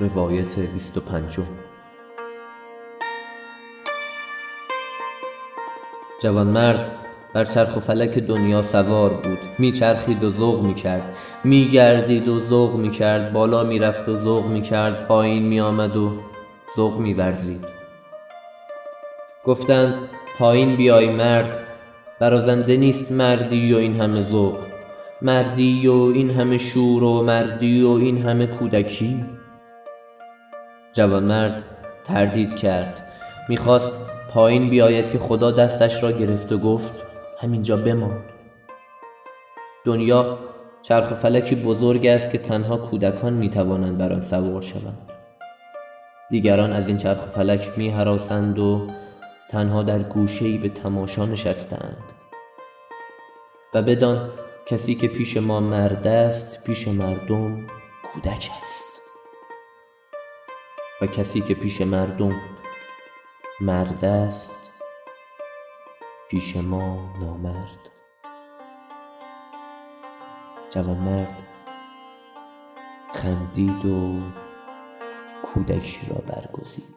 روایت بیست و پنجم. جوانمرد بر چرخ و فلک دنیا سوار بود. میچرخید و ذوق می‌کرد. میگردید و ذوق می‌کرد. بالا می‌رفت و ذوق می‌کرد. پایین میآمد و ذوق میورزید. گفتند پایین بیای مرد. برازنده نیست مردی و این همه ذوق. مردی و این همه شور و مردی و این همه کودکی. جوانمرد تردید کرد. می‌خواست پایین بیاید که خدا دستش را گرفت و گفت همینجا بمان. دنیا چرخ و فلکی بزرگ است که تنها کودکان می‌توانند بر آن سوار شوند. دیگران از این چرخ و فلک می هراسند و تنها در گوشهای به تماشا نشستند و بدان کسی که پیش ما مرد است پیش مردم کودک است. و کسی که پیش مردم مرد است پیش ما نامرد. جوانمرد خندید و کودکی را برگزید.